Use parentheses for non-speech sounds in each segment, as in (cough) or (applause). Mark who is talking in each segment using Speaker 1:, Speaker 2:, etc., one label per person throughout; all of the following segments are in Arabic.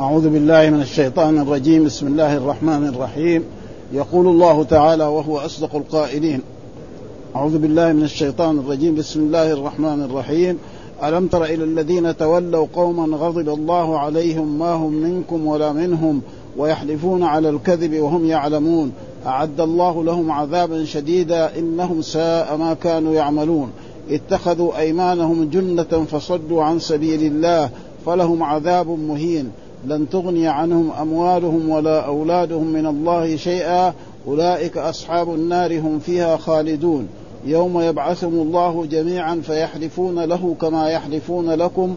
Speaker 1: أعوذ بالله من الشيطان الرجيم بسم الله الرحمن الرحيم يقول الله تعالى وهو أصدق القائلين أعوذ بالله من الشيطان الرجيم بسم الله الرحمن الرحيم ألم تر إلى الذين تولوا قوما غضب الله عليهم ما هم منكم ولا منهم ويحلفون على الكذب وهم يعلمون أعد الله لهم عذابا شديدا إنهم ساء ما كانوا يعملون اتخذوا أيمانهم جنة فصدوا عن سبيل الله فلهم عذاب مهين لن تغني عنهم اموالهم ولا اولادهم من الله شيئا اولئك اصحاب النار هم فيها خالدون يوم يبعثهم الله جميعا فيحلفون له كما يحلفون لكم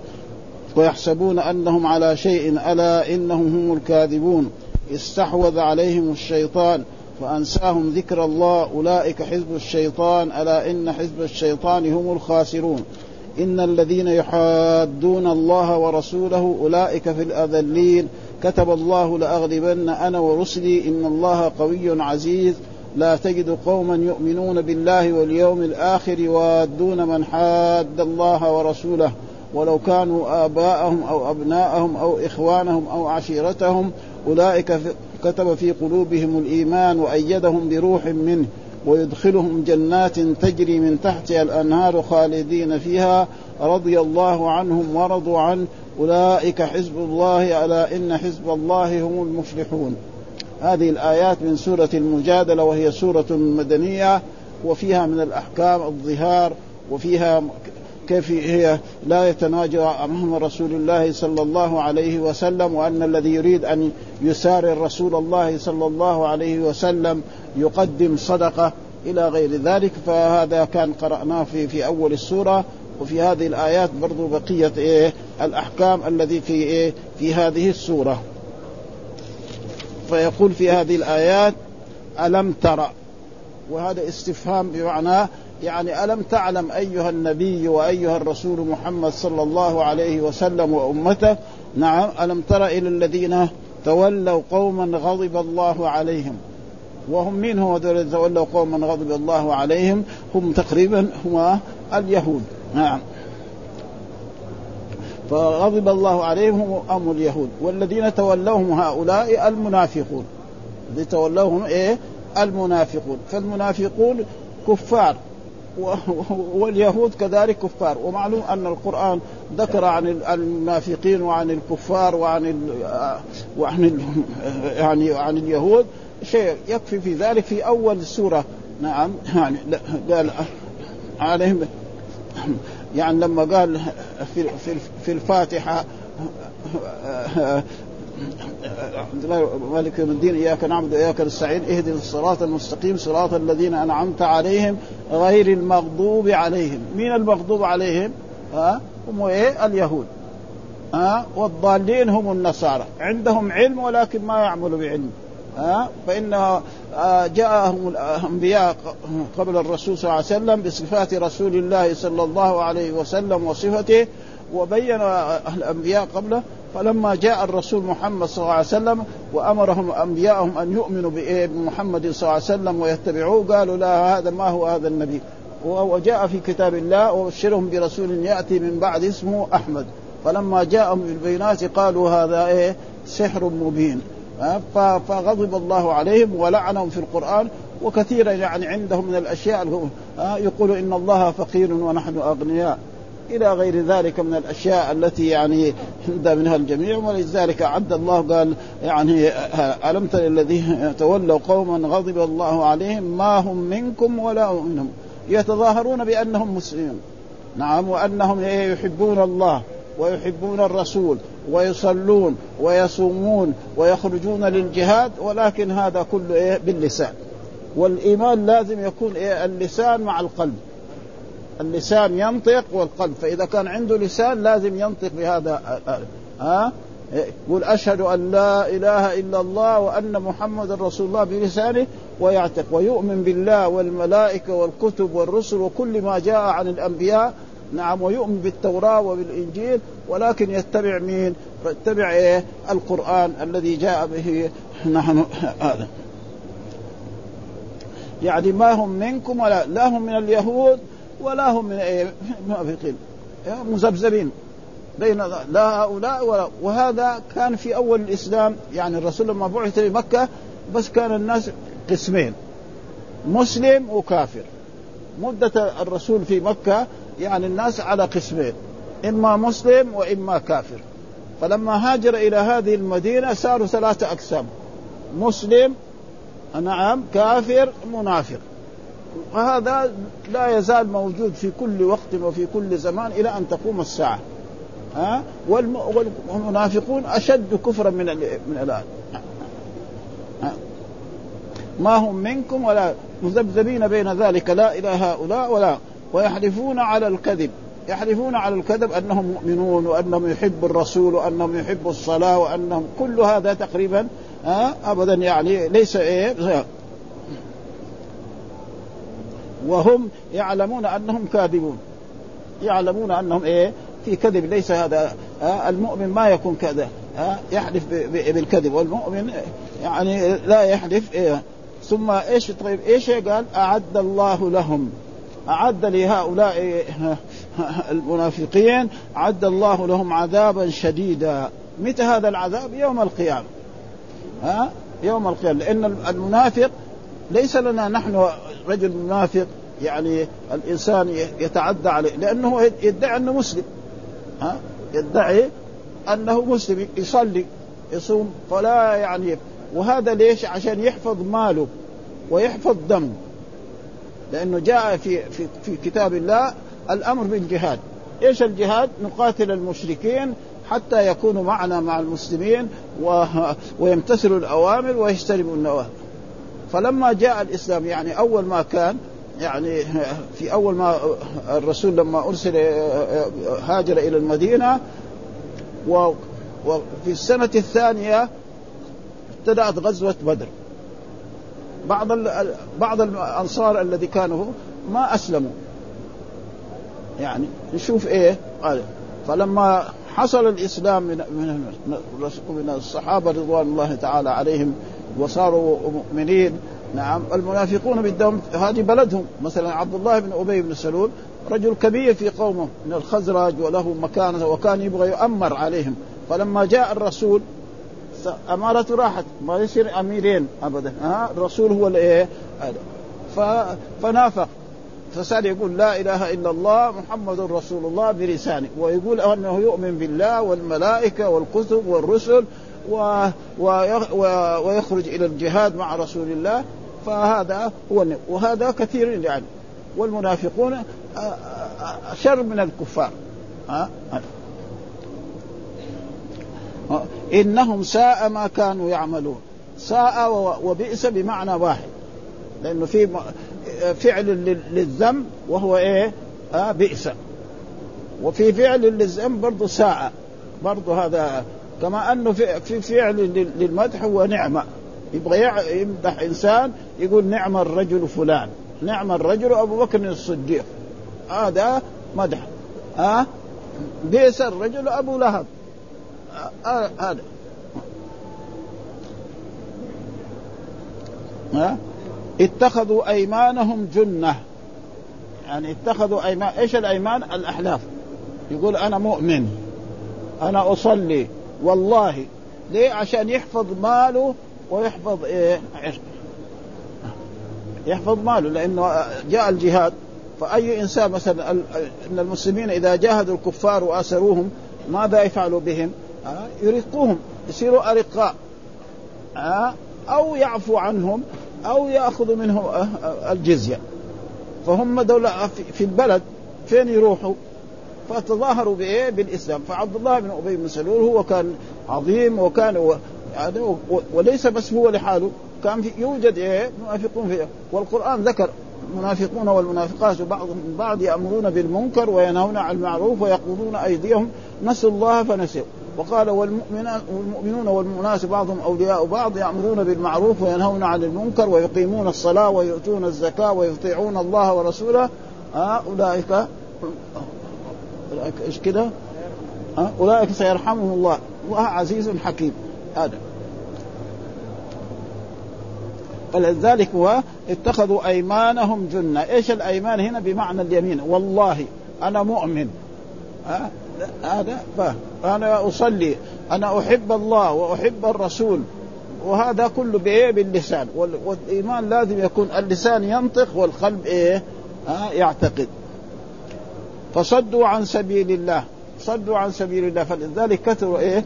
Speaker 1: ويحسبون انهم على شيء الا انهم هم الكاذبون استحوذ عليهم الشيطان فانساهم ذكر الله اولئك حزب الشيطان الا ان حزب الشيطان هم الخاسرون إن الذين يحادون الله ورسوله أولئك في الأذلين كتب الله لأغلبن أنا ورسلي إن الله قوي عزيز لا تجد قوما يؤمنون بالله واليوم الآخر يوادون من حاد الله ورسوله ولو كانوا آباءهم أو أبناءهم أو إخوانهم أو عشيرتهم أولئك كتب في قلوبهم الإيمان وأيدهم بروح منه ويدخلهم جنات تجري من تحتها الانهار خالدين فيها رضي الله عنهم ورضوا عن اولئك حزب الله الا ان حزب الله هم المفلحون. هذه الايات من سوره المجادله وهي سوره مدنيه وفيها من الاحكام الظهار وفيها كيف هي لا يتناجى عنهم رسول الله صلى الله عليه وسلم وان الذي يريد ان يسار رسول الله صلى الله عليه وسلم يقدم صدقه الى غير ذلك فهذا كان قراناه في في اول السوره وفي هذه الايات برضو بقيه ايه الاحكام الذي في ايه في هذه السوره فيقول في هذه الايات الم ترى وهذا استفهام بمعنى يعني ألم تعلم أيها النبي وأيها الرسول محمد صلى الله عليه وسلم وأمته نعم ألم تر إلى الذين تولوا قوما غضب الله عليهم وهم من هم الذين تولوا قوما غضب الله عليهم هم تقريبا هم اليهود نعم فغضب الله عليهم هم اليهود والذين تولوهم هؤلاء المنافقون اللي تولوهم ايه المنافقون فالمنافقون كفار واليهود كذلك كفار ومعلوم ان القران ذكر عن المنافقين وعن الكفار وعن ال وعن ال يعني عن اليهود شيء يكفي في ذلك في اول سوره نعم يعني قال عليهم يعني لما قال في في الفاتحه الحمد لله مالك يوم الدين اياك نعبد واياك نستعين اهدنا الصراط المستقيم صراط الذين انعمت عليهم غير المغضوب عليهم، مين المغضوب عليهم؟ ها هم ايه؟ اليهود. ها والضالين هم النصارى، عندهم علم ولكن ما يعملوا بعلم. ها فان آه، جاءهم الانبياء قبل الرسول صلى الله عليه وسلم بصفات رسول الله صلى الله عليه وسلم وصفته وبين الانبياء قبله فلما جاء الرسول محمد صلى الله عليه وسلم وامرهم انبياءهم ان يؤمنوا بمحمد صلى الله عليه وسلم ويتبعوه قالوا لا هذا ما هو هذا النبي وجاء في كتاب الله وبشرهم برسول ياتي من بعد اسمه احمد فلما جاءهم بالبينات قالوا هذا ايه سحر مبين فغضب الله عليهم ولعنهم في القران وكثيرا يعني عندهم من الاشياء يقول ان الله فقير ونحن اغنياء الى غير ذلك من الاشياء التي يعني يهدى منها الجميع ولذلك عد الله قال يعني الم تر الذين تولوا قوما غضب الله عليهم ما هم منكم ولا منهم يتظاهرون بانهم مسلمون نعم وانهم يحبون الله ويحبون الرسول ويصلون ويصومون ويخرجون للجهاد ولكن هذا كله إيه؟ باللسان والايمان لازم يكون إيه؟ اللسان مع القلب اللسان ينطق والقلب فاذا كان عنده لسان لازم ينطق بهذا ها آه، آه، آه، يقول اشهد ان لا اله الا الله وان محمد رسول الله بلسانه ويعتق ويؤمن بالله والملائكه والكتب والرسل وكل ما جاء عن الانبياء نعم ويؤمن بالتوراه وبالانجيل ولكن يتبع مين؟ يتبع ايه؟ القران الذي جاء به نحن هذا يعني ما هم منكم ولا لا هم من اليهود ولا هم من المنافقين منافقين مذبذبين بين لا هؤلاء ولا وهذا كان في اول الاسلام يعني الرسول لما بعث لمكه بس كان الناس قسمين مسلم وكافر مدة الرسول في مكة يعني الناس على قسمين إما مسلم وإما كافر فلما هاجر إلى هذه المدينة صاروا ثلاثة أقسام مسلم نعم كافر منافق وهذا لا يزال موجود في كل وقت وفي كل زمان الى ان تقوم الساعه ها والمنافقون اشد كفرا من من الان ما هم منكم ولا مذبذبين بين ذلك لا الى هؤلاء ولا ويحلفون على الكذب يحلفون على الكذب انهم مؤمنون وانهم يحبوا الرسول وانهم يحبوا الصلاه وانهم كل هذا تقريبا ابدا يعني ليس ايه وهم يعلمون انهم كاذبون يعلمون انهم ايه في كذب ليس هذا آه المؤمن ما يكون كذا آه يحلف بالكذب والمؤمن يعني لا يحلف إيه ثم ايش طيب ايش قال اعد الله لهم اعد لهؤلاء المنافقين عد الله لهم عذابا شديدا متى هذا العذاب يوم القيامه ها يوم القيامه لان المنافق ليس لنا نحن رجل منافق يعني الانسان يتعدى عليه لانه يدعي انه مسلم ها يدعي انه مسلم يصلي يصوم فلا يعني وهذا ليش؟ عشان يحفظ ماله ويحفظ دمه لانه جاء في في في كتاب الله الامر بالجهاد ايش الجهاد؟ نقاتل المشركين حتى يكونوا معنا مع المسلمين و... ويمتثلوا الاوامر ويجتنبوا النواهي فلما جاء الاسلام يعني اول ما كان يعني في اول ما الرسول لما ارسل آه، آه، هاجر الى المدينه وفي السنه الثانيه ابتدات غزوه بدر بعض بعض الانصار الذي كانوا ما اسلموا يعني نشوف ايه قال فلما حصل الاسلام من من من الصحابه رضوان الله تعالى عليهم وصاروا مؤمنين نعم المنافقون بدهم هذه بلدهم مثلا عبد الله بن ابي بن سلول رجل كبير في قومه من الخزرج وله مكانه وكان يبغى يؤمر عليهم فلما جاء الرسول امارته راحت ما يصير اميرين ابدا ها الرسول هو الايه فنافق فصار يقول لا اله الا الله محمد رسول الله بلسانه ويقول انه يؤمن بالله والملائكه والكتب والرسل و... و... و... ويخرج الى الجهاد مع رسول الله فهذا هو النبي وهذا كثير يعني والمنافقون شر من الكفار ها انهم ساء ما كانوا يعملون ساء وبئس بمعنى واحد لانه في فعل للذنب وهو ايه؟ بئس وفي فعل للذنب برضه ساء برضه هذا كما انه في فعل للمدح هو نعمه يبغى يمدح انسان يقول نعم الرجل فلان نعم الرجل ابو بكر الصديق هذا آه مدح ها آه بئس الرجل ابو لهب هذا آه آه ها اتخذوا ايمانهم جنه يعني اتخذوا ايمان ايش الايمان الاحلاف يقول انا مؤمن انا اصلي والله ليه عشان يحفظ ماله ويحفظ ايه عرقه يحفظ ماله لانه جاء الجهاد فاي انسان مثلا ان المسلمين اذا جاهدوا الكفار واسروهم ماذا يفعلوا بهم؟ آه؟ يرقوهم يصيروا ارقاء آه؟ او يعفو عنهم او ياخذوا منهم آه؟ الجزيه فهم دولة في البلد فين يروحوا؟ فتظاهروا بايه؟ بالاسلام، فعبد الله بن ابي بن سلول هو كان عظيم وكان و... يعني وليس بس هو لحاله كان في يوجد ايه؟ منافقون فيه، والقران ذكر المنافقون والمنافقات بعضهم بعض يامرون بالمنكر وينهون عن المعروف ويقضون ايديهم نسوا الله فنسوا وقال والمؤمنون والمناس بعضهم اولياء بعض يامرون بالمعروف وينهون عن المنكر ويقيمون الصلاه ويؤتون الزكاه ويطيعون الله ورسوله آه، اولئك ايش كده؟ اولئك سيرحمهم الله الله عزيز حكيم هذا ولذلك هو اتخذوا ايمانهم جنه، ايش الايمان هنا بمعنى اليمين؟ والله انا مؤمن هذا أه؟ انا اصلي انا احب الله واحب الرسول وهذا كله بايه؟ باللسان والايمان لازم يكون اللسان ينطق والقلب ايه؟ أه؟ يعتقد فصدوا عن سبيل الله صدوا عن سبيل الله فلذلك كثروا ايه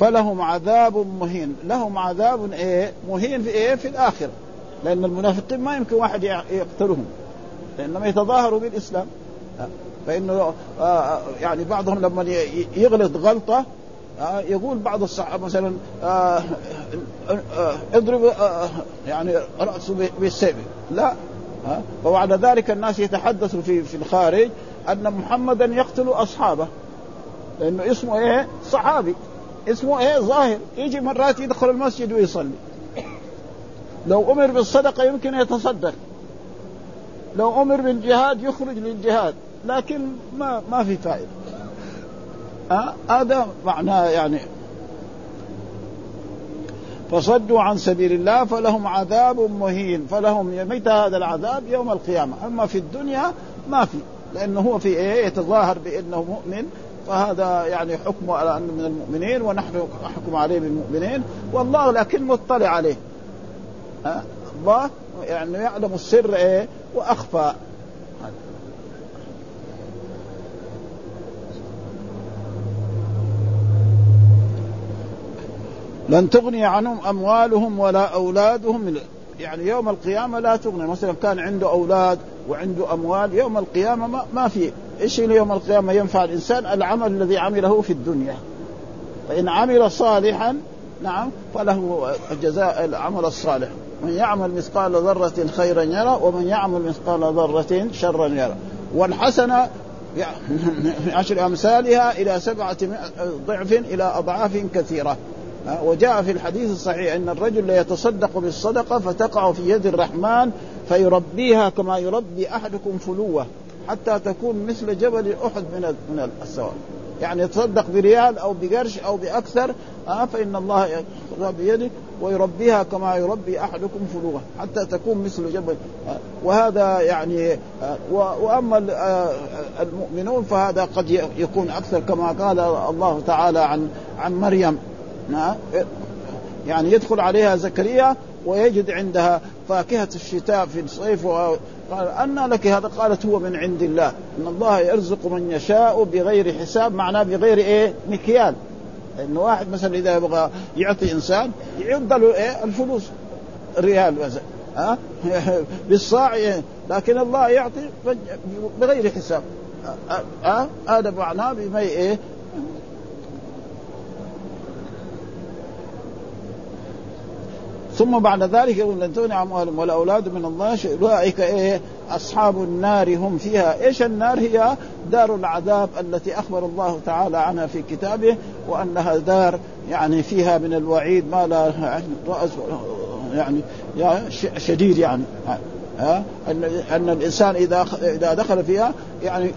Speaker 1: فلهم عذاب مهين لهم عذاب ايه مهين في ايه في الاخره لان المنافقين ما يمكن واحد يقتلهم لانهم يتظاهروا بالاسلام فانه آه، آه، يعني بعضهم لما يغلط غلطه آه، يقول بعض الصحابه مثلا اضرب يعني راسه بالسيف لا وبعد ذلك الناس يتحدثوا في في الخارج ان محمدا يقتل اصحابه لانه اسمه ايه؟ صحابي اسمه ايه؟ ظاهر يجي مرات يدخل المسجد ويصلي لو امر بالصدقه يمكن يتصدق لو امر بالجهاد يخرج للجهاد لكن ما ما في فائده هذا أه؟ معناه يعني فصدوا عن سبيل الله فلهم عذاب مهين فلهم متى هذا العذاب يوم القيامة أما في الدنيا ما في لانه هو في ايه يتظاهر بانه مؤمن فهذا يعني حكمه على انه من المؤمنين ونحن نحكم عليه بالمؤمنين والله لكن مطلع عليه الله يعني يعلم السر ايه واخفى لن تغني عنهم اموالهم ولا اولادهم من يعني يوم القيامة لا تغني مثلا كان عنده أولاد وعنده أموال يوم القيامة ما, ما في إيش اللي يوم القيامة ينفع الإنسان العمل الذي عمله في الدنيا فإن عمل صالحا نعم فله جزاء العمل الصالح من يعمل مثقال ذرة خيرا يرى ومن يعمل مثقال ذرة شرا يرى والحسنة (laughs) من عشر أمثالها إلى سبعة ضعف إلى أضعاف كثيرة وجاء في الحديث الصحيح ان الرجل ليتصدق بالصدقه فتقع في يد الرحمن فيربيها كما يربي احدكم فلوه حتى تكون مثل جبل احد من من السواد يعني يتصدق بريال او بقرش او باكثر آه فان الله ياخذها بيده ويربيها كما يربي احدكم فلوه حتى تكون مثل جبل آه وهذا يعني آه واما المؤمنون فهذا قد يكون اكثر كما قال الله تعالى عن عن مريم نعم. يعني يدخل عليها زكريا ويجد عندها فاكهة الشتاء في الصيف و... قال أنا لك هذا قالت هو من عند الله إن الله يرزق من يشاء بغير حساب معناه بغير إيه مكيال إنه واحد مثلا إذا يبغى يعطي إنسان يعطى له إيه الفلوس ريال مثلا ها (laughs) بالصاع إيه؟ لكن الله يعطي بغير حساب هذا معناه بما إيه ثم بعد ذلك يقول لن تغني اموالهم ولا اولادهم من الله شيء اولئك ايه اصحاب النار هم فيها ايش النار هي دار العذاب التي اخبر الله تعالى عنها في كتابه وانها دار يعني فيها من الوعيد ما لا يعني راس يعني شديد يعني ها ان ان الانسان اذا اذا دخل فيها يعني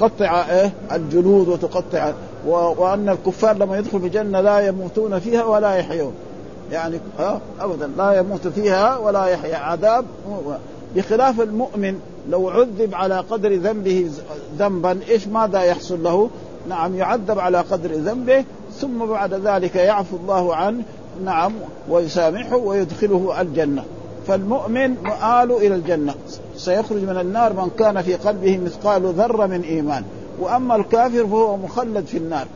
Speaker 1: تقطع إيه الجلود وتقطع و... وان الكفار لما يدخلوا الجنه لا يموتون فيها ولا يحيون يعني ها ابدا لا يموت فيها ولا يحيى عذاب بخلاف المؤمن لو عذب على قدر ذنبه ذنبا ايش ماذا يحصل له؟ نعم يعذب على قدر ذنبه ثم بعد ذلك يعفو الله عنه نعم ويسامحه ويدخله الجنه فالمؤمن مآل إلى الجنة سيخرج من النار من كان في قلبه مثقال ذرة من إيمان وأما الكافر فهو مخلد في النار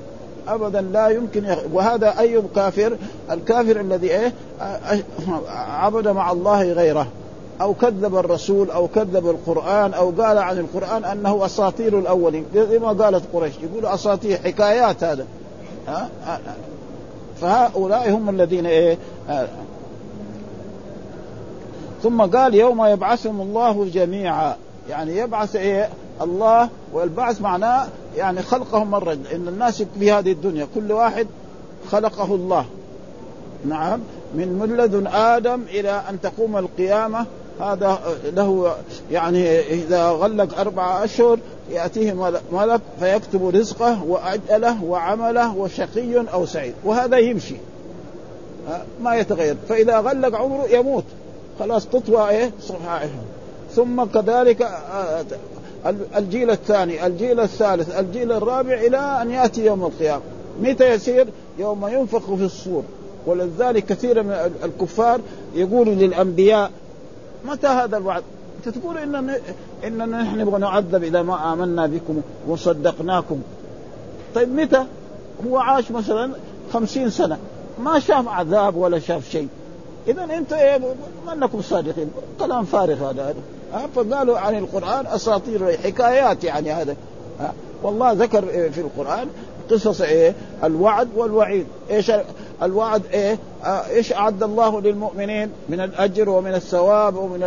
Speaker 1: ابدا لا يمكن يغ... وهذا اي كافر الكافر الذي ايه عبد مع الله غيره او كذب الرسول او كذب القران او قال عن القران انه اساطير الاولين زي ما قالت قريش يقولوا اساطير حكايات هذا ها فهؤلاء هم الذين ايه ثم قال يوم يبعثهم الله جميعا يعني يبعث ايه الله والبعث معناه يعني خلقهم مرة ان الناس في هذه الدنيا كل واحد خلقه الله نعم من من لدن ادم الى ان تقوم القيامه هذا له يعني اذا غلق اربع اشهر ياتيه ملك فيكتب رزقه واجله وعمله وشقي او سعيد وهذا يمشي ما يتغير فاذا غلق عمره يموت خلاص تطوى ايه صفائحهم ثم كذلك آه، آه، الجيل الثاني الجيل الثالث الجيل الرابع الى ان ياتي يوم القيامه متى يصير يوم ينفخ في الصور ولذلك كثير من الكفار يقولوا للانبياء متى هذا الوعد انت تقول اننا اننا نحن نبغى نعذب اذا ما امنا بكم وصدقناكم طيب متى هو عاش مثلا خمسين سنه ما شاف عذاب ولا شاف شيء اذا انت ايه ما انكم صادقين كلام فارغ هذا فقالوا عن القران اساطير حكايات يعني هذا والله ذكر في القران قصص ايه الوعد والوعيد ايش الوعد ايه ايش اعد الله للمؤمنين من الاجر ومن الثواب ومن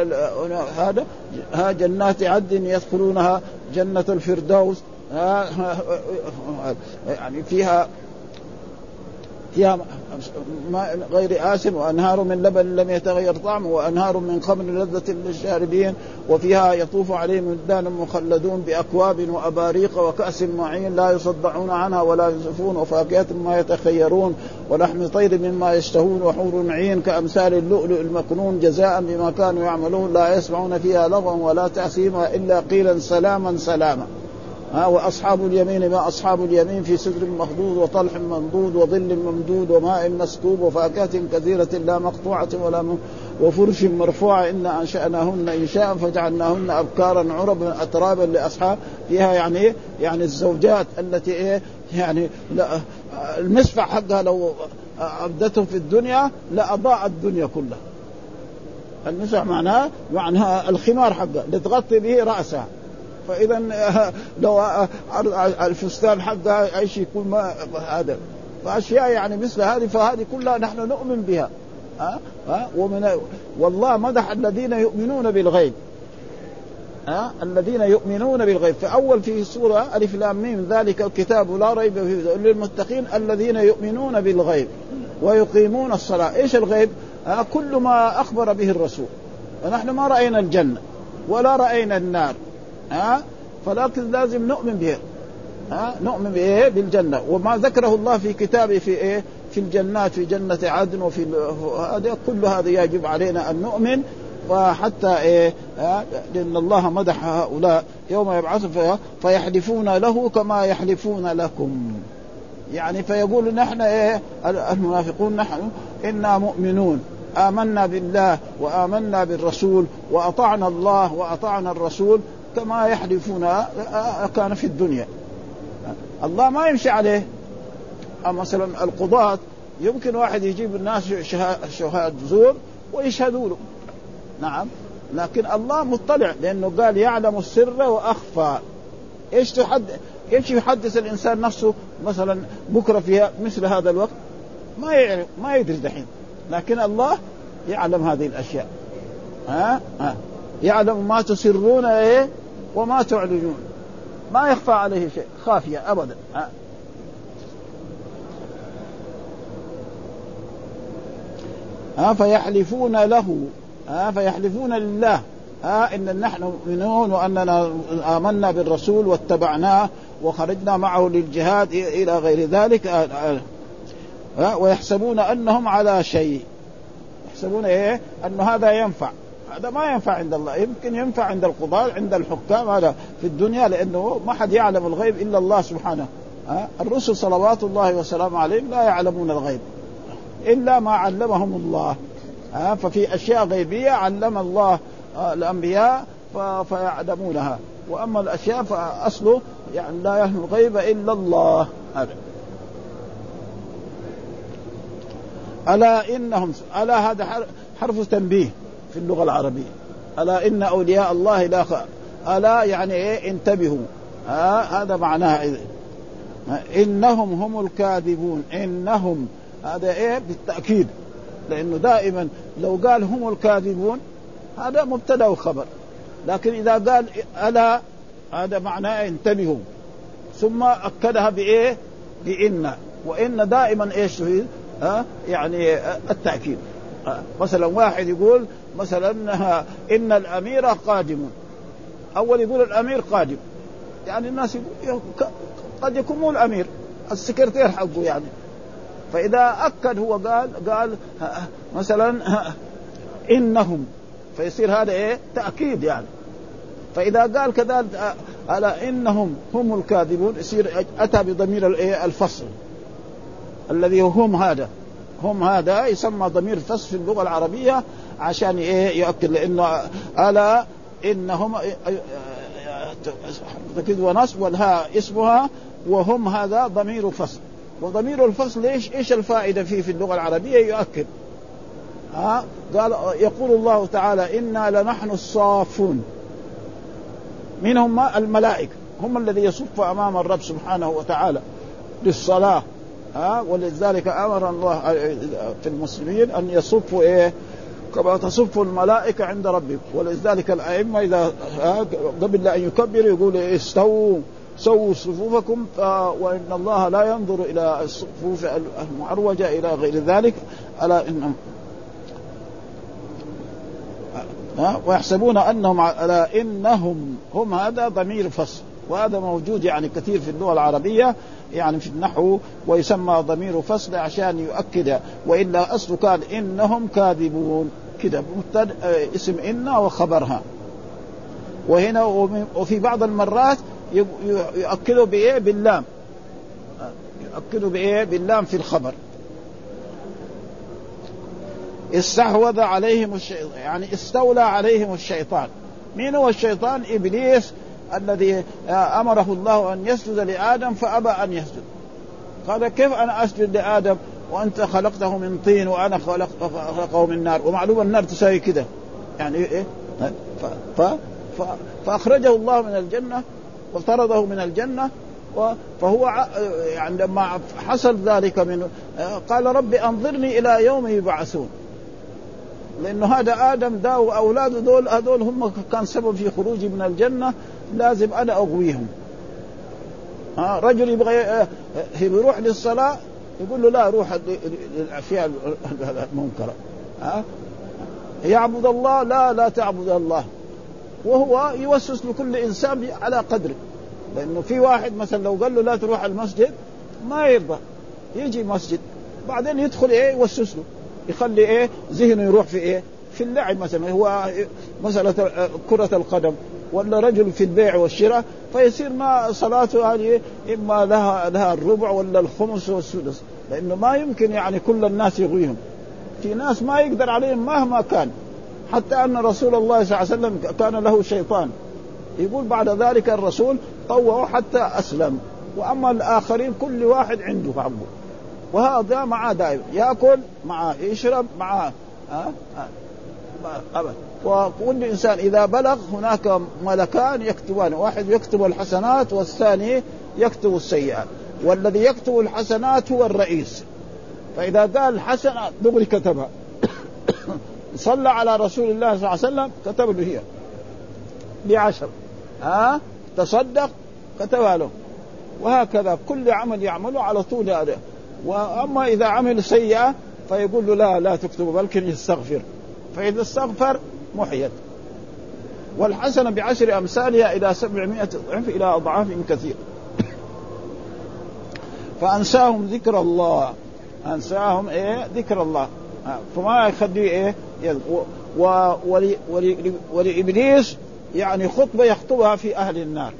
Speaker 1: هذا ها جنات عدن يدخلونها جنه الفردوس يعني فيها فيها ماء غير آسن وأنهار من لبن لم يتغير طعمه وأنهار من خمر لذة للشاربين وفيها يطوف عليهم ولدان مخلدون بأكواب وأباريق وكأس معين لا يصدعون عنها ولا ينزفون وفاكهة مما يتخيرون ولحم طير مما يشتهون وحور عين كأمثال اللؤلؤ المكنون جزاء بما كانوا يعملون لا يسمعون فيها لغوا ولا تأثيما إلا قيلا سلاما سلاما ها واصحاب اليمين ما اصحاب اليمين في سدر مخضود وطلح منضود وظل ممدود وماء مسكوب وفاكهه كثيره لا مقطوعه ولا م... وفرش مرفوعه انا انشاناهن انشاء فجعلناهن ابكارا عربا اترابا لاصحاب فيها يعني إيه؟ يعني الزوجات التي ايه يعني لا المسفع حقها لو ابدته في الدنيا لاضاء الدنيا كلها المسفع معناه معناها الخمار حقها لتغطي به راسها فاذا آه، لو آه، آه، الفستان حق ايش يكون ما هذا فاشياء يعني مثل هذه فهذه كلها نحن نؤمن بها ها ها ومن والله مدح الذين يؤمنون بالغيب ها أه؟ الذين يؤمنون بالغيب فاول في سوره الف لام ميم ذلك الكتاب لا ريب فيه للمتقين الذين يؤمنون بالغيب ويقيمون الصلاه ايش الغيب ها كل ما اخبر به الرسول ونحن ما راينا الجنه ولا راينا النار ها فلكن لازم نؤمن به ها نؤمن بايه بالجنه وما ذكره الله في كتابه في ايه في الجنات في جنه عدن وفي هذا كل هذا يجب علينا ان نؤمن وحتى ايه لان الله مدح هؤلاء يوم يبعث فيحلفون له كما يحلفون لكم يعني فيقول نحن ايه المنافقون نحن انا مؤمنون امنا بالله وامنا بالرسول واطعنا الله واطعنا الرسول كما يحلفون آه، آه، كان في الدنيا الله ما يمشي عليه آه، مثلا القضاة يمكن واحد يجيب الناس شهاد زور ويشهدوا له نعم لكن الله مطلع لأنه قال يعلم السر وأخفى ايش تحد ايش يحدث الانسان نفسه مثلا بكره في مثل هذا الوقت ما يعرف ما يدري دحين لكن الله يعلم هذه الاشياء ها, ها. يعلم ما تسرون ايه وما تعلنون ما يخفى عليه شيء خافية أبدا ها. ها فيحلفون له ها فيحلفون لله ها إن نحن مؤمنون وأننا آمنا بالرسول واتبعناه وخرجنا معه للجهاد إلى غير ذلك آه، آه. ها ويحسبون أنهم على شيء يحسبون إيه أن هذا ينفع هذا ما ينفع عند الله يمكن ينفع عند القضاة عند الحكام هذا في الدنيا لأنه ما حد يعلم الغيب إلا الله سبحانه الرسل صلوات الله وسلامه عليهم لا يعلمون الغيب إلا ما علمهم الله ففي أشياء غيبية علم الله آه، الأنبياء فيعلمونها واما الاشياء فاصله يعني لا يعلم الغيب الا الله هذا الا انهم الا هذا حرف تنبيه في اللغه العربيه الا ان اولياء الله لا خ... الا يعني ايه انتبهوا آه هذا معناه إيه؟ انهم هم الكاذبون انهم هذا ايه بالتاكيد لانه دائما لو قال هم الكاذبون هذا مبتدا وخبر لكن اذا قال الا هذا معناه انتبهوا ثم اكدها بايه؟ بان وان دائما ايش ها؟ يعني التاكيد مثلا واحد يقول مثلا ان الامير قادم اول يقول الامير قادم يعني الناس يقول قد يكون مو الامير السكرتير حقه يعني فاذا اكد هو قال قال مثلا انهم فيصير هذا ايه تاكيد يعني فاذا قال كذلك على انهم هم الكاذبون يصير اتى بضمير الايه الفصل الذي هم هذا هم هذا يسمى ضمير فصل في اللغه العربيه عشان ايه يؤكد لانه الا انهم آه، آه، آه، تأكيد ونصب والهاء اسمها وهم هذا ضمير فصل وضمير الفصل ايش ايش الفائده فيه في اللغه العربيه يؤكد ها قال يقول الله تعالى انا لنحن الصافون من هم الملائكه هم الذي يصف امام الرب سبحانه وتعالى للصلاه ها ولذلك امر الله في المسلمين ان يصفوا ايه كما تصف الملائكة عند ربكم ولذلك الأئمة إذا قبل أن يكبر يقول استووا سووا صفوفكم وإن الله لا ينظر إلى الصفوف المعروجة إلى غير ذلك ألا إن ويحسبون أنهم ألا إنهم هم هذا ضمير فصل وهذا موجود يعني كثير في اللغة العربية يعني في النحو ويسمى ضمير فصل عشان يؤكد والا اصله كان انهم كاذبون كده مبتدا آه، اسم ان وخبرها وهنا وفي بعض المرات يؤكدوا بايه باللام يؤكدوا بايه باللام في الخبر استحوذ عليهم الشيطان يعني استولى عليهم الشيطان مين هو الشيطان ابليس الذي آه، امره الله ان يسجد لادم فابى ان يسجد قال كيف انا اسجد لادم وانت خلقته من طين وانا خلق خلقه من نار ومعلومه النار تساوي كده يعني ايه ف... ف... ف... فاخرجه الله من الجنه وطرده من الجنه و... فهو يعني لما حصل ذلك من قال ربي انظرني الى يوم يبعثون لانه هذا ادم ده واولاده دول هذول هم كان سبب في خروجي من الجنه لازم انا اغويهم ها رجل يبغى يروح للصلاه يقول له لا روح للاشياء المنكره ها يعبد الله لا لا تعبد الله وهو يوسوس لكل انسان على قدره لانه في واحد مثلا لو قال له لا تروح المسجد ما يرضى يجي مسجد بعدين يدخل ايه يوسوس له يخلي ايه ذهنه يروح في ايه في اللعب مثلا هو إيه؟ مسألة آه، كرة القدم ولا رجل في البيع والشراء فيصير ما صلاته هذه اما لها لها الربع ولا الخمس والسدس لانه ما يمكن يعني كل الناس يغويهم في ناس ما يقدر عليهم مهما كان حتى ان رسول الله صلى الله عليه وسلم كان له شيطان يقول بعد ذلك الرسول طوعه حتى اسلم واما الاخرين كل واحد عنده حقه وهذا معاه دائما ياكل معاه يشرب معاه أه؟ أه؟ أه؟ وكل انسان اذا بلغ هناك ملكان يكتبان واحد يكتب الحسنات والثاني يكتب السيئات والذي يكتب الحسنات هو الرئيس فاذا قال حسنه دغري كتبها (coughs) صلى على رسول الله صلى الله عليه وسلم كتب له هي بعشر ها تصدق كتبها له وهكذا كل عمل يعمله على طول هذا واما اذا عمل سيئه فيقول له لا لا تكتب بل يستغفر فاذا استغفر محيت والحسنة بعشر أمثالها إلى سبعمائة ضعف إلى أضعاف كثيرة فأنساهم ذكر الله أنساهم إيه ذكر الله آه، فما يخليه إيه ولإبليس يعني خطبة يخطبها في أهل النار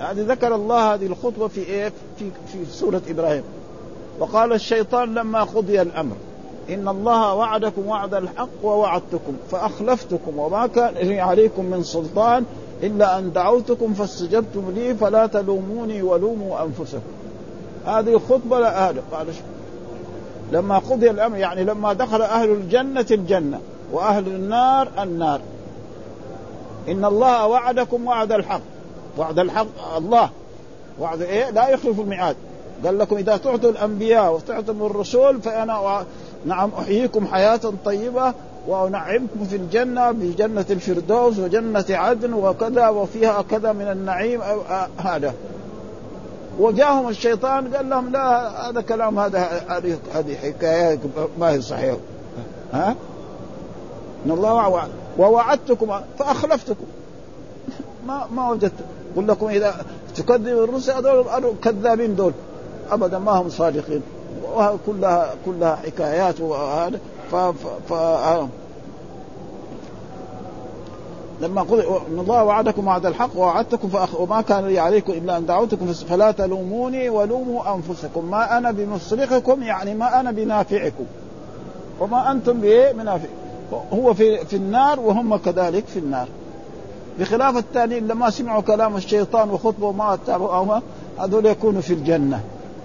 Speaker 1: يعني ذكر الله هذه الخطبة في إيه في, في سورة إبراهيم وقال الشيطان لما قضي الأمر إن الله وعدكم وعد الحق ووعدتكم فأخلفتكم وما كان لي عليكم من سلطان إلا أن دعوتكم فاستجبتم لي فلا تلوموني ولوموا أنفسكم هذه خطبة لا هذا لما قضي الأمر يعني لما دخل أهل الجنة الجنة وأهل النار النار إن الله وعدكم وعد الحق وعد الحق الله وعد إيه لا يخلف الميعاد قال لكم إذا تعطوا الأنبياء وتعطوا الرسول فأنا نعم أحييكم حياة طيبة وأنعمكم في الجنة بجنة الفردوس وجنة عدن وكذا وفيها كذا من النعيم هذا وجاهم الشيطان قال لهم لا هذا كلام هذا هذه حكاية ما هي صحيحة ها ان الله ووعدتكم فاخلفتكم ما ما وجدت قل لكم اذا تكذب الرسل هذول كذابين دول ابدا ما هم صادقين وكلها كلها حكايات وهذا ف, ف... ف... لما قضي ان الله وعدكم وعد الحق ووعدتكم فأخ... وما كان لي عليكم الا ان دعوتكم فلا تلوموني ولوموا انفسكم ما انا بمصرخكم يعني ما انا بنافعكم وما انتم بنافع هو في في النار وهم كذلك في النار بخلاف التانيين لما سمعوا كلام الشيطان وخطبه ما تابعوا هذول يكونوا في الجنه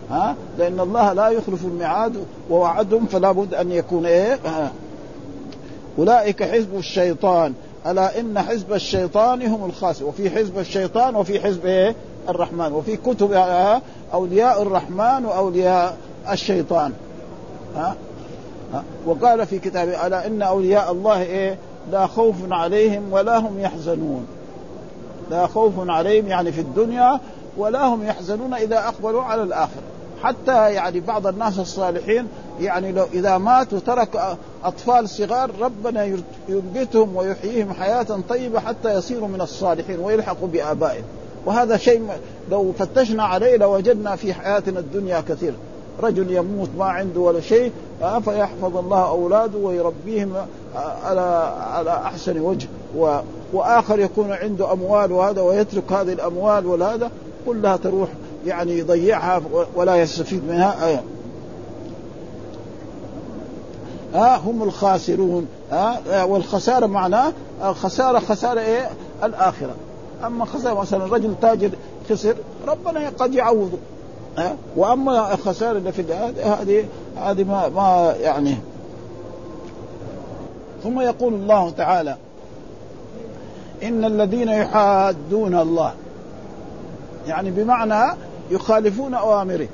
Speaker 1: ها لان الله لا يخلف الميعاد ووعدهم فلا بد ان يكون ايه ها. اولئك حزب الشيطان الا ان حزب الشيطان هم الخاسرون وفي حزب الشيطان وفي حزب ايه الرحمن وفي كتب اولياء الرحمن واولياء الشيطان ها ها وقال في كتابه الا ان اولياء الله ايه لا خوف عليهم ولا هم يحزنون لا خوف عليهم يعني في الدنيا ولا هم يحزنون اذا اقبلوا على الاخره حتى يعني بعض الناس الصالحين يعني لو اذا مات وترك اطفال صغار ربنا ينبتهم ويحييهم حياه طيبه حتى يصيروا من الصالحين ويلحقوا بابائهم وهذا شيء لو فتشنا عليه لوجدنا في حياتنا الدنيا كثير رجل يموت ما عنده ولا شيء آه، فيحفظ الله اولاده ويربيهم آه، على على احسن وجه و واخر يكون عنده اموال وهذا ويترك هذه الاموال وهذا كلها تروح يعني يضيعها ولا يستفيد منها ها آه. آه، هم الخاسرون ها آه، والخسارة معناه خسارة خسارة ايه الآخرة أما خسارة مثلا رجل تاجر خسر ربنا قد يعوضه أه؟ وأما الخسارة اللي في هذه هذه ما, ما يعني ثم يقول الله تعالى إن الذين يحادون الله يعني بمعنى يخالفون اوامره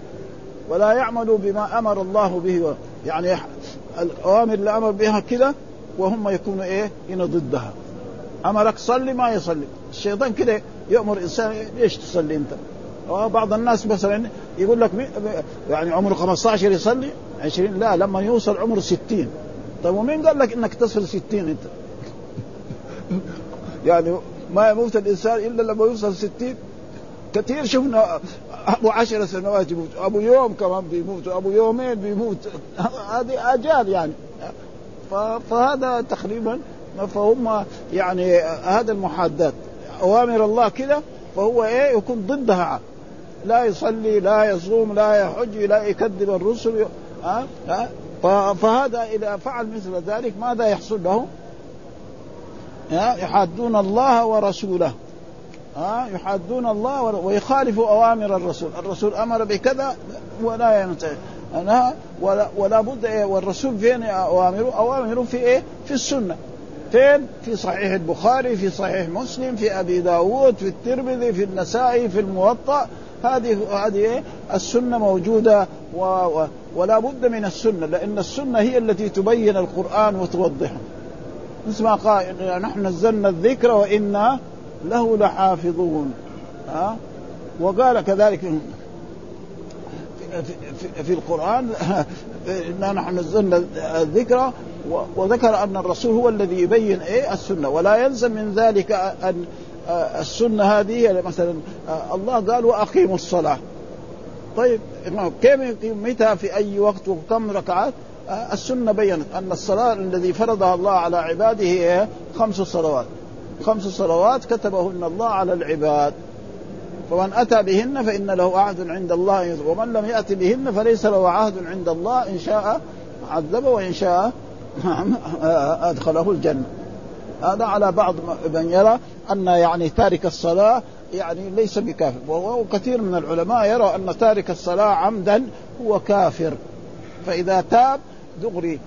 Speaker 1: ولا يعملوا بما امر الله به يعني الاوامر اللي امر بها كذا وهم يكونوا ايه؟ هنا ضدها امرك صلي ما يصلي الشيطان كده يامر انسان ليش تصلي انت؟ بعض الناس مثلا يقول لك يعني عمره 15 يصلي 20 لا لما يوصل عمره 60 طيب ومين قال لك انك تصل 60 انت؟ (laughs) يعني ما يموت الانسان الا لما يوصل 60 كثير شفنا ابو عشر سنوات يموت ابو يوم كمان بيموت ابو يومين بيموت هذه اجال يعني فهذا تقريبا فهم يعني هذا المحادات اوامر الله كذا فهو ايه يكون ضدها لا يصلي لا يصوم لا يحج لا يكذب الرسل ها ها فهذا اذا فعل مثل ذلك ماذا يحصل له؟ يحادون الله ورسوله ها يحادون الله ويخالفوا اوامر الرسول، الرسول امر بكذا ولا ينتهي أنا ولا, ولا بد إيه والرسول فين اوامره؟ اوامره في ايه؟ في السنه. فين؟ في صحيح البخاري، في صحيح مسلم، في ابي داوود، في الترمذي، في النسائي، في الموطأ، هذه هذه إيه؟ السنه موجوده و... و... ولا بد من السنه لان السنه هي التي تبين القران وتوضحه. مثل ما قال نحن نزلنا الذكر وانا له لحافظون ها وقال كذلك في, في القرآن (laughs) إنا نحن نزلنا الذكرى وذكر أن الرسول هو الذي يبين إيه السنة ولا يلزم من ذلك أن السنة هذه يعني مثلا الله قال وأقيموا الصلاة طيب كم متى في أي وقت وكم ركعات السنة بينت أن الصلاة الذي فرضها الله على عباده هي خمس صلوات خمس صلوات كتبهن الله على العباد فمن أتى بهن فإن له عهد عند الله ومن لم يأت بهن فليس له عهد عند الله إن شاء عذبه وإن شاء (laughs) أدخله الجنة هذا على بعض من يرى أن يعني تارك الصلاة يعني ليس بكافر وكثير من العلماء يرى أن تارك الصلاة عمدا هو كافر فإذا تاب دغري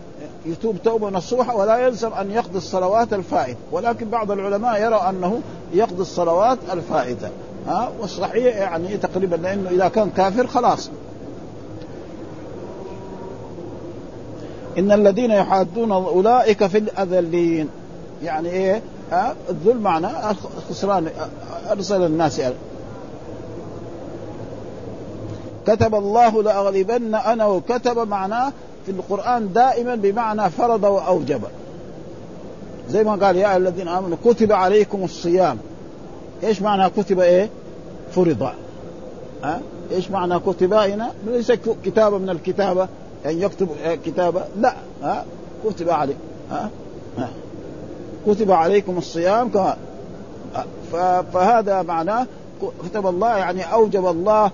Speaker 1: يتوب توبة نصوحة ولا يلزم أن يقضي الصلوات الفائتة ولكن بعض العلماء يرى أنه يقضي الصلوات الفائتة ها والصحيح يعني تقريبا لأنه إذا كان كافر خلاص إن الذين يحادون أولئك في الأذلين يعني إيه ها الذل معنى خسران أرسل الناس كتب الله لأغلبن أنا وكتب معناه في القرآن دائما بمعنى فرض وأوجب زي ما قال يا الذين آمنوا كتب عليكم الصيام ايش معنى كتب ايه؟ فرض ها؟ ايش معنى كتب هنا؟ ليس كتابه من الكتابه ان يعني يكتب كتابه لا ها؟ كتب عليه ها؟ ها. كتب عليكم الصيام كما فهذا معناه كتب الله يعني اوجب الله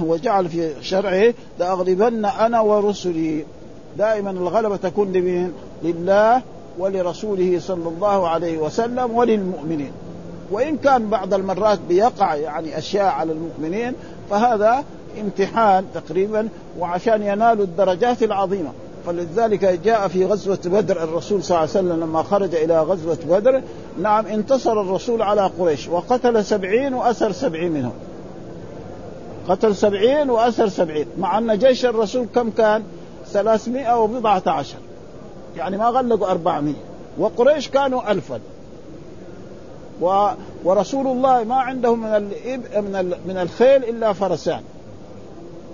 Speaker 1: وجعل في شرعه لاغلبن انا ورسلي دائما الغلبة تكون لمين؟ لله ولرسوله صلى الله عليه وسلم وللمؤمنين وإن كان بعض المرات بيقع يعني أشياء على المؤمنين فهذا امتحان تقريبا وعشان ينالوا الدرجات العظيمة فلذلك جاء في غزوة بدر الرسول صلى الله عليه وسلم لما خرج إلى غزوة بدر نعم انتصر الرسول على قريش وقتل سبعين وأسر سبعين منهم قتل سبعين وأسر سبعين مع أن جيش الرسول كم كان 300 وبضعة عشر يعني ما غلقوا 400 وقريش كانوا ألفا و... ورسول الله ما عندهم من الإب... من ال... من الخيل إلا فرسان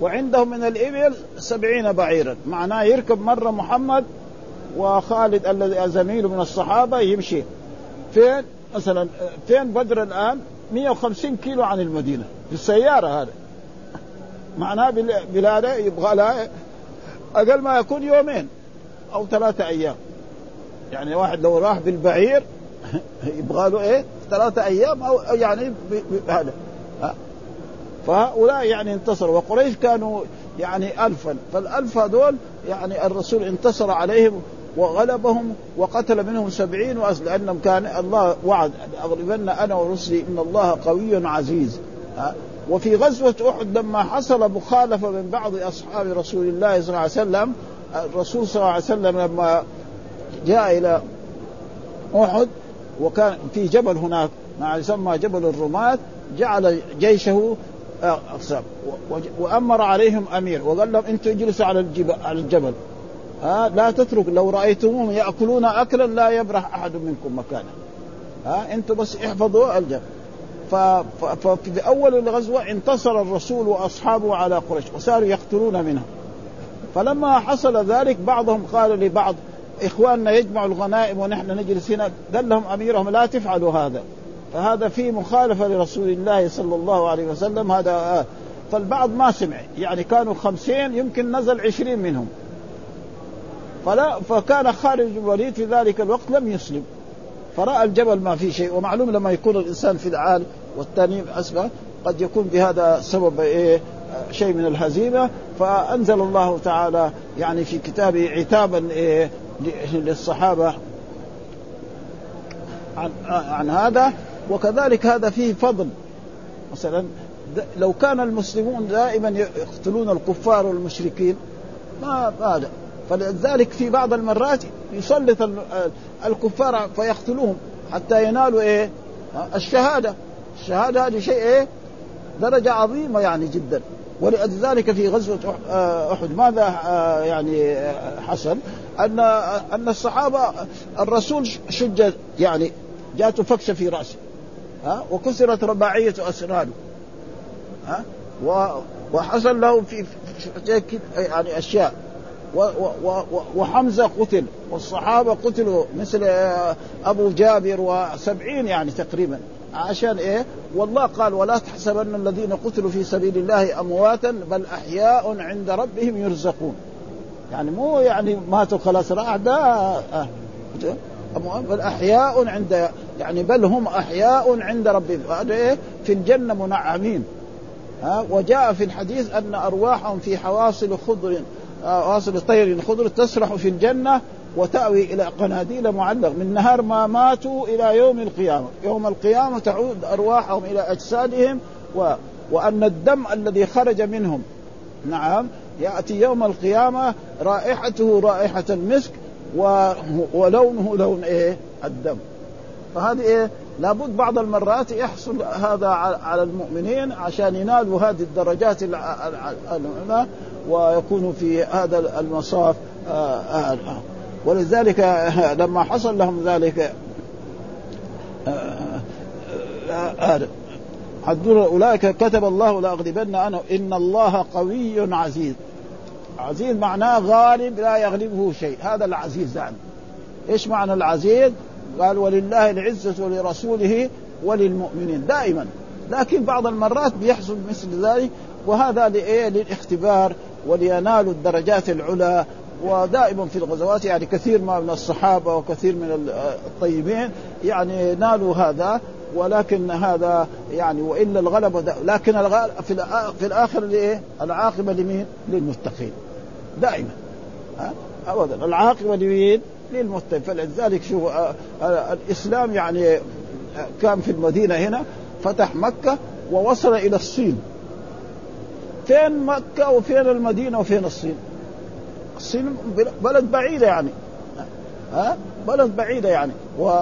Speaker 1: وعندهم من الإبل سبعين بعيرا معناه يركب مرة محمد وخالد الذي زميله من الصحابة يمشي فين مثلا فين بدر الآن 150 كيلو عن المدينة بالسيارة هذا معناه بلاده يبغى لها اقل ما يكون يومين او ثلاثه ايام يعني واحد لو راح بالبعير (laughs) يبغى له ايه ثلاثه ايام او يعني هذا فهؤلاء يعني انتصروا وقريش كانوا يعني ألفا فالألف هذول يعني الرسول انتصر عليهم وغلبهم وقتل منهم سبعين وأس لأنهم كان الله وعد أغلبن أنا ورسلي إن الله قوي عزيز وفي غزوة أحد لما حصل مخالفة من بعض أصحاب رسول الله صلى الله عليه وسلم الرسول صلى الله عليه وسلم لما جاء إلى أحد وكان في جبل هناك ما يسمى جبل الرماة جعل جيشه آه، أقسام وأمر عليهم أمير وقال لهم أنتم اجلسوا على الجبل, على الجبل. ها لا تترك لو رأيتموهم يأكلون أكلا لا يبرح أحد منكم مكانه ها أنتم بس احفظوا الجبل ففي اول الغزوه انتصر الرسول واصحابه على قريش وصاروا يقتلون منها فلما حصل ذلك بعضهم قال لبعض اخواننا يجمعوا الغنائم ونحن نجلس هنا قال لهم اميرهم لا تفعلوا هذا فهذا في مخالفه لرسول الله صلى الله عليه وسلم هذا آه فالبعض ما سمع يعني كانوا خمسين يمكن نزل عشرين منهم فلا فكان خالد بن الوليد في ذلك الوقت لم يسلم فراى الجبل ما فيه شيء ومعلوم لما يكون الانسان في العال والثاني أسفل قد يكون بهذا سبب ايه شيء من الهزيمه فانزل الله تعالى يعني في كتابه عتابا ايه للصحابه عن عن هذا وكذلك هذا فيه فضل مثلا لو كان المسلمون دائما يقتلون الكفار والمشركين ما هذا فلذلك في بعض المرات يسلط الكفار فيقتلوهم حتى ينالوا ايه الشهاده الشهاده هذه شيء ايه درجه عظيمه يعني جدا ولذلك في غزوه آه، احد ماذا آه، يعني آه، حصل؟ ان ان الصحابه الرسول شج يعني جاته فكشه في راسه ها وكسرت رباعيه اسنانه ها وحصل له في يعني اشياء وحمزة قتل والصحابة قتلوا مثل آه، أبو جابر وسبعين يعني تقريبا عشان إيه والله قال ولا تحسبن الذين قتلوا في سبيل الله أمواتا بل أحياء عند ربهم يرزقون يعني مو يعني ماتوا خلاص راح ده آه. بل أحياء عند يعني بل هم أحياء عند ربهم هذا إيه في الجنة منعمين ها وجاء في الحديث أن أرواحهم في حواصل خضر واصل الطير الخضر تسرح في الجنه وتأوي إلى قناديل معلق من نهار ما ماتوا إلى يوم القيامة يوم القيامة تعود أرواحهم إلى أجسادهم و... وأن الدم الذي خرج منهم نعم يأتي يوم القيامة رائحته رائحة المسك و... ولونه لون إيه الدم فهذه إيه لابد بعض المرات يحصل هذا على المؤمنين عشان ينالوا هذه الدرجات العلماء ويكونوا في هذا المصاف آه، آه، آه. ولذلك لما حصل لهم ذلك الدور اولئك كتب الله لاغلبن انا ان الله قوي عزيز عزيز معناه غالب لا يغلبه شيء هذا العزيز يعني ايش معنى العزيز قال ولله العزة ولرسوله وللمؤمنين دائما لكن بعض المرات بيحصل مثل ذلك وهذا لإيه للاختبار ولينالوا الدرجات العلى ودائما في الغزوات يعني كثير ما من الصحابة وكثير من الطيبين يعني نالوا هذا ولكن هذا يعني والا الغلبه لكن في في الاخر لايه؟ العاقبه لمين؟ للمتقين دائما ابدا العاقبه لمين؟ للمتقين فلذلك شو آه، آه، الاسلام يعني آه، كان في المدينه هنا فتح مكه ووصل الى الصين فين مكه وفين المدينه وفين الصين الصين بلد بعيده يعني ها بلد بعيده يعني و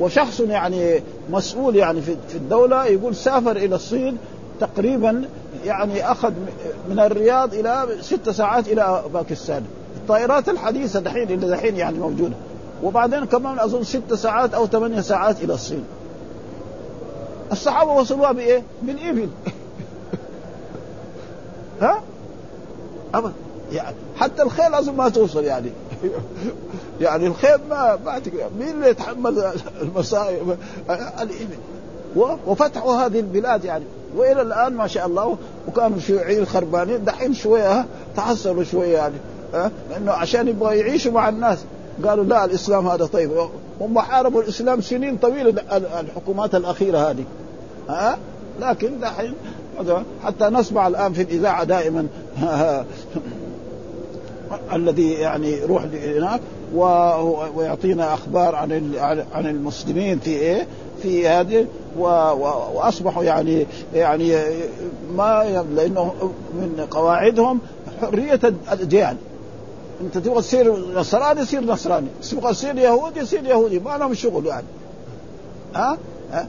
Speaker 1: وشخص يعني مسؤول يعني في الدوله يقول سافر الى الصين تقريبا يعني اخذ من الرياض الى ست ساعات الى باكستان الطائرات الحديثه دحين اللي دحين يعني موجوده وبعدين كمان اظن ست ساعات او ثمانية ساعات الى الصين الصحابه وصلوها بايه؟ بالابل (laughs) ها؟ ابدا يعني حتى الخيل اظن ما توصل يعني (laughs) يعني الخيل ما ما مين اللي يتحمل المصائب الابل وفتحوا هذه البلاد يعني والى الان ما شاء الله وكانوا شيوعيين خربانين دحين شويه تحصلوا شويه يعني لانه عشان يبغوا يعيشوا مع الناس قالوا لا الاسلام هذا طيب هم حاربوا الاسلام سنين طويله الحكومات الاخيره هذه ها لكن دحين حتى نسمع الان في الاذاعه دائما (laughs) الذي يعني يروح هناك ويعطينا اخبار عن عن المسلمين في ايه؟ في هذه واصبحوا يعني يعني ما لانه من قواعدهم حريه الاديان انت تبغى تصير نصراني صير نصراني تبغى تصير يهودي صير يهودي ما لهم شغل يعني ها ها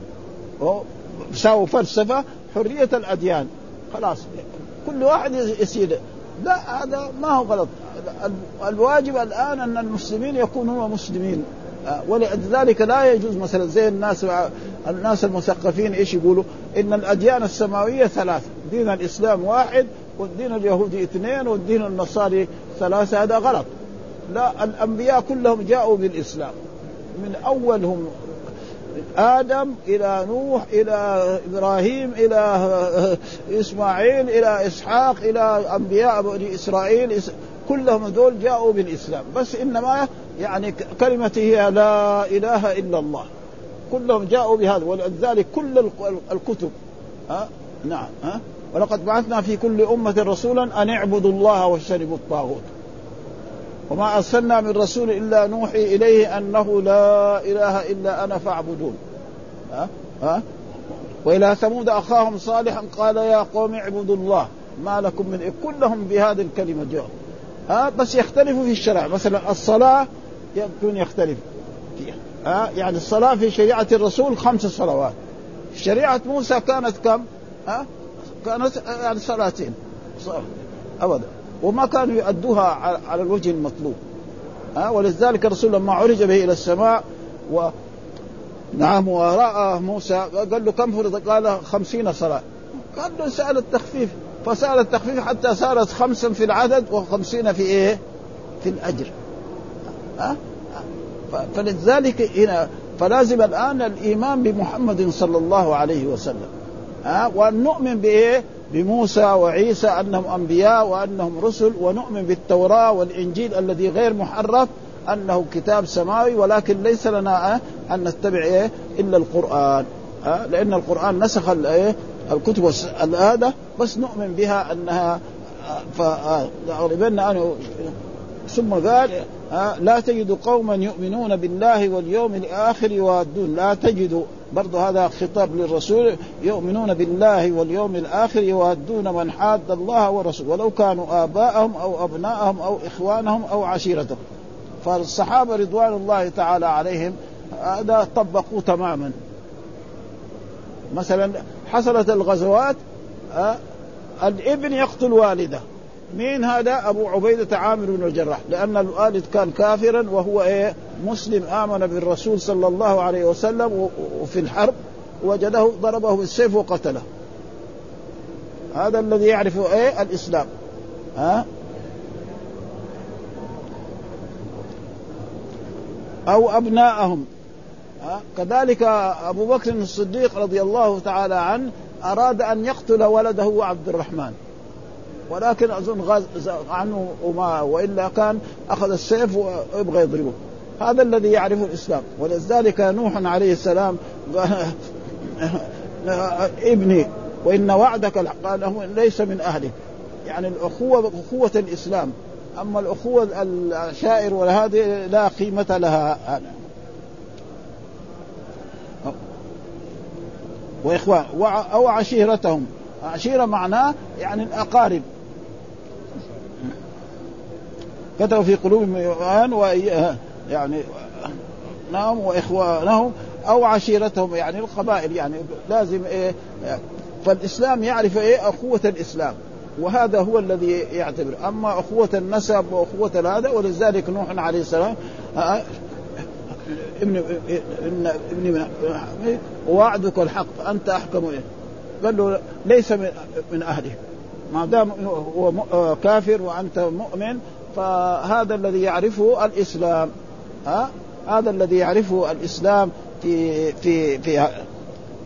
Speaker 1: ساووا فلسفه حريه الاديان خلاص كل واحد يصير لا هذا ما هو غلط الواجب الان ان المسلمين يكونوا هم مسلمين آه، ولذلك لا يجوز مثلا زي الناس الناس المثقفين ايش يقولوا؟ ان الاديان السماويه ثلاث، دين الاسلام واحد والدين اليهودي اثنين والدين النصاري ثلاثة هذا غلط لا الأنبياء كلهم جاءوا بالإسلام من أولهم آدم إلى نوح إلى إبراهيم إلى إسماعيل إلى إسحاق إلى أنبياء بني إسرائيل كلهم دول جاءوا بالإسلام بس إنما يعني كلمته هي لا إله إلا الله كلهم جاءوا بهذا ولذلك كل الكتب ها نعم ها ولقد بعثنا في كل أمة رسولا أن اعبدوا الله واجتنبوا الطاغوت وما أرسلنا من رسول إلا نوحي إليه أنه لا إله إلا أنا فاعبدون ها ها وإلى ثمود أخاهم صالحا قال يا قوم اعبدوا الله ما لكم من إيه؟ كلهم بهذه الكلمة جاء ها بس يختلفوا في الشرع مثلا الصلاة يكون يختلف فيها ها يعني الصلاة في شريعة الرسول خمس صلوات شريعة موسى كانت كم؟ ها كانت يعني صلاتين ابدا وما كانوا يؤدوها على الوجه المطلوب ها ولذلك الرسول لما عرج به الى السماء و نعم وراى موسى قال له كم فرض؟ قال خمسين صلاه قال له سال التخفيف فسال التخفيف حتى صارت خمسا في العدد وخمسين في ايه؟ في الاجر ها فلذلك هنا فلازم الان الايمان بمحمد صلى الله عليه وسلم ها وان نؤمن بايه؟ بموسى وعيسى انهم انبياء وانهم رسل ونؤمن بالتوراه والانجيل الذي غير محرف انه كتاب سماوي ولكن ليس لنا ان نتبع ايه؟ الا القران ها لان القران نسخ الايه؟ الكتب هذا بس نؤمن بها انها فأغلبن أنا ثم قال لا تجد قوما يؤمنون بالله واليوم الآخر يوادون لا تجد برضه هذا خطاب للرسول يؤمنون بالله واليوم الآخر يوادون من حاد الله ورسوله ولو كانوا آباءهم أو أبناءهم أو إخوانهم أو عشيرتهم فالصحابة رضوان الله تعالى عليهم هذا طبقوه تماما مثلا حصلت الغزوات آه، الابن يقتل والده مين هذا ابو عبيده عامر بن الجراح لان الوالد كان كافرا وهو ايه مسلم امن بالرسول صلى الله عليه وسلم وفي الحرب وجده ضربه بالسيف وقتله هذا الذي يعرف ايه الاسلام ها او ابناءهم ها؟ كذلك ابو بكر الصديق رضي الله تعالى عنه اراد ان يقتل ولده عبد الرحمن ولكن اظن غاز عنه وما والا كان اخذ السيف ويبغى يضربه هذا الذي يعرفه الاسلام ولذلك نوح عليه السلام (laughs) ابني وان وعدك قال ليس من اهلك يعني الاخوه اخوه الاسلام اما الاخوه الشائر وهذه لا قيمه لها واخوان او عشيرتهم عشيره معناه يعني الاقارب كتبوا في قلوبهم الايمان يعني نعم واخوانهم او عشيرتهم يعني القبائل يعني لازم ايه فالاسلام يعرف ايه اخوه الاسلام وهذا هو الذي يعتبر اما اخوه النسب واخوه هذا ولذلك نوح عليه السلام ابن ابن ابن الحق انت احكم إيه؟ قال له ليس من اهله ما دام هو كافر وانت مؤمن فهذا الذي يعرفه الاسلام ها هذا الذي يعرفه الاسلام في في في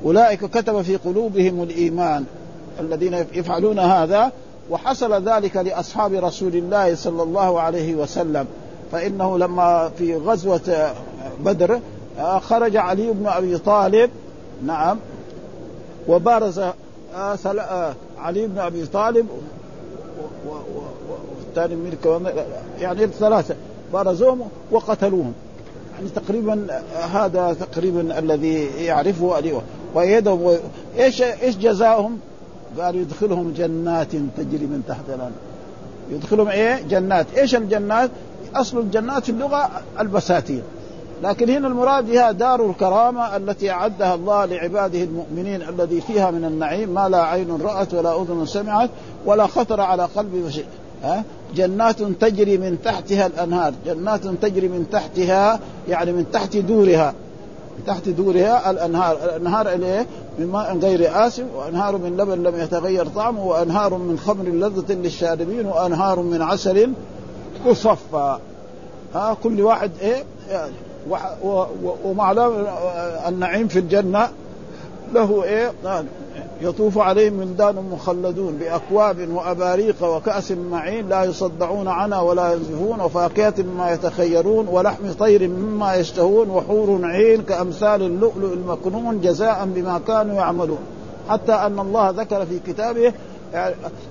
Speaker 1: اولئك كتب في قلوبهم الايمان الذين يفعلون هذا وحصل ذلك لاصحاب رسول الله صلى الله عليه وسلم فانه لما في غزوه بدر آه، خرج علي بن ابي طالب نعم وبارز آه، آه، علي بن ابي طالب والثاني ملك يعني الثلاثه بارزوهم وقتلوهم يعني تقريبا هذا تقريبا الذي يعرفه اليوم ويدهم ايش ايش جزاؤهم؟ قالوا يدخلهم جنات تجري من تحت الانهار يدخلهم ايه؟ جنات، ايش الجنات؟ اصل الجنات في اللغه البساتين لكن هنا المراد بها دار الكرامة التي أعدها الله لعباده المؤمنين الذي فيها من النعيم ما لا عين رأت ولا أذن سمعت ولا خطر على قلب بشيء ها جنات تجري من تحتها الانهار، جنات تجري من تحتها يعني من تحت دورها من تحت دورها الانهار، الانهار الايه؟ من ماء غير آسف وأنهار من لبن لم يتغير طعمه وأنهار من خمر لذة للشاربين وأنهار من عسل مصفى ها كل واحد إيه يعني ومعلوم النعيم في الجنة له ايه يطوف عليهم ولدان مخلدون باكواب واباريق وكاس معين لا يصدعون عنها ولا ينزفون وفاكهه مما يتخيرون ولحم طير مما يشتهون وحور عين كامثال اللؤلؤ المكنون جزاء بما كانوا يعملون حتى ان الله ذكر في كتابه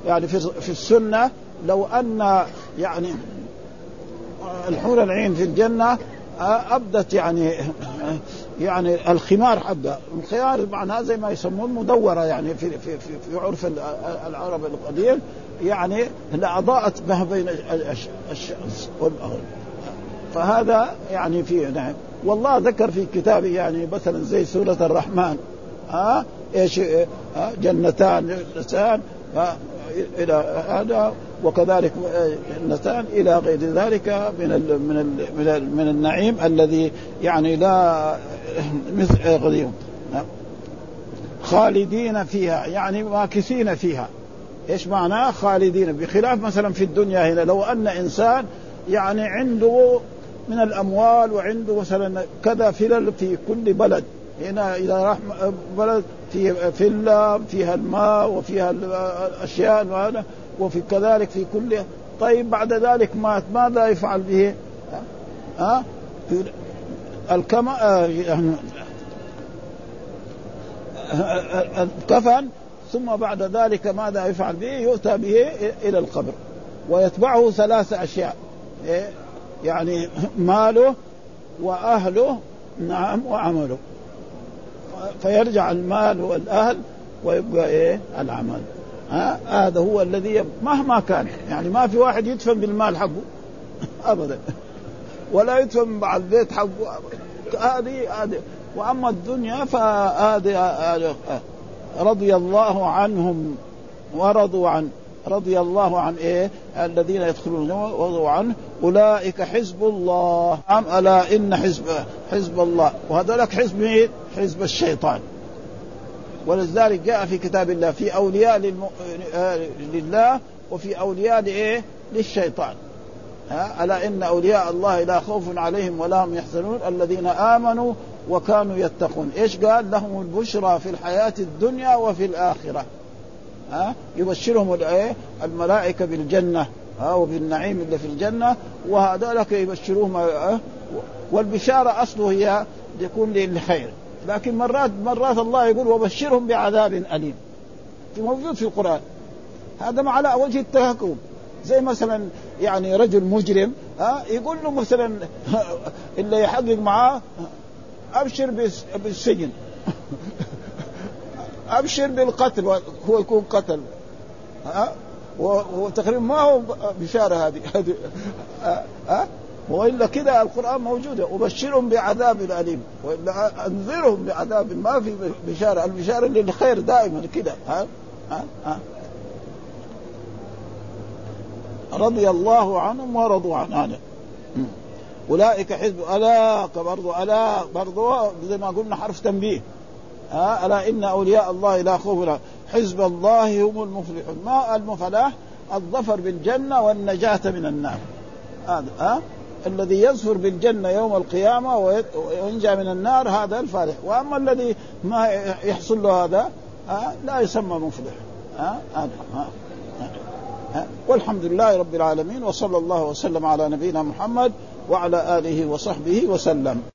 Speaker 1: يعني في السنه لو ان يعني الحور العين في الجنه ابدت يعني يعني الخمار حقها، الخيار معناها زي ما يسمون مدوره يعني في في في, في عرف العرب القديم يعني لاضاءت ما بين الشمس والارض. فهذا يعني في نعم والله ذكر في كتابه يعني مثلا زي سوره الرحمن ها آه، ايش آه، جنتان جنتان آه، الى هذا وكذلك النسان آه، الى غير ذلك من الـ من الـ من, الـ من النعيم الذي يعني لا (clears throat) مثل غيره نعم. خالدين فيها يعني ماكثين فيها ايش معناه خالدين بخلاف مثلا في الدنيا هنا لو ان انسان يعني عنده من الاموال وعنده مثلا كذا فلل في كل بلد هنا اذا راح بلد في فله فيها الماء وفيها الاشياء وهذا وفي كذلك في كل طيب بعد ذلك مات ماذا يفعل به؟ ها؟ الكما آه، يعني، الكفن ثم بعد ذلك ماذا يفعل به؟ يؤتى به الى القبر ويتبعه ثلاث اشياء إيه؟ يعني ماله واهله نعم وعمله فيرجع المال والاهل ويبقى ايه العمل ها هذا هو الذي مهما كان يعني ما في واحد يدفن بالمال حقه (laughs) ابدا ولا يدفن مع البيت حقه هذه هذه واما الدنيا فهذه رضي الله عنهم ورضوا عن رضي الله عن ايه الذين يدخلون ورضوا عنه أولئك حزب الله أم ألا إن حزب حزب الله وهذولك حزب مين؟ إيه؟ حزب الشيطان ولذلك جاء في كتاب الله في أولياء للم... لله وفي أولياء لإيه؟ للشيطان ها ألا إن أولياء الله لا خوف عليهم ولا هم يحزنون الذين آمنوا وكانوا يتقون إيش قال لهم البشرى في الحياة الدنيا وفي الآخرة ها يبشرهم إيه؟ الملائكة بالجنة ها وبالنعيم اللي في الجنه وهذولك يبشروهم اه، اه، والبشاره اصله هي يكون للخير لكن مرات مرات الله يقول وبشرهم بعذاب اليم موجود في القران هذا ما على وجه التهكم زي مثلا يعني رجل مجرم ها يقول له مثلا (laughs) اللي يحقق معاه ابشر بالسجن (laughs) ابشر بالقتل هو يكون قتل ها وتقريبا ما هو بشاره هذه هذه ها والا كذا القران موجود وبشرهم بعذاب الاليم والا انذرهم بعذاب ما في بشاره البشاره للخير دائما كذا ها ها ها رضي الله عنهم ورضوا عن هذا اولئك حزب الا برضو الا برضو زي ما قلنا حرف تنبيه ها الا ان اولياء الله لا خوف حزب الله هم المفلحون ما المفلاح الظفر بالجنة والنجاة من النار هذا ها الذي يظفر بالجنة يوم القيامة وينجى من النار هذا الفالح وأما الذي ما يحصل له هذا ها لا يسمى مفلح ها هذا ها والحمد لله رب العالمين وصلى الله وسلم على نبينا محمد وعلى آله وصحبه وسلم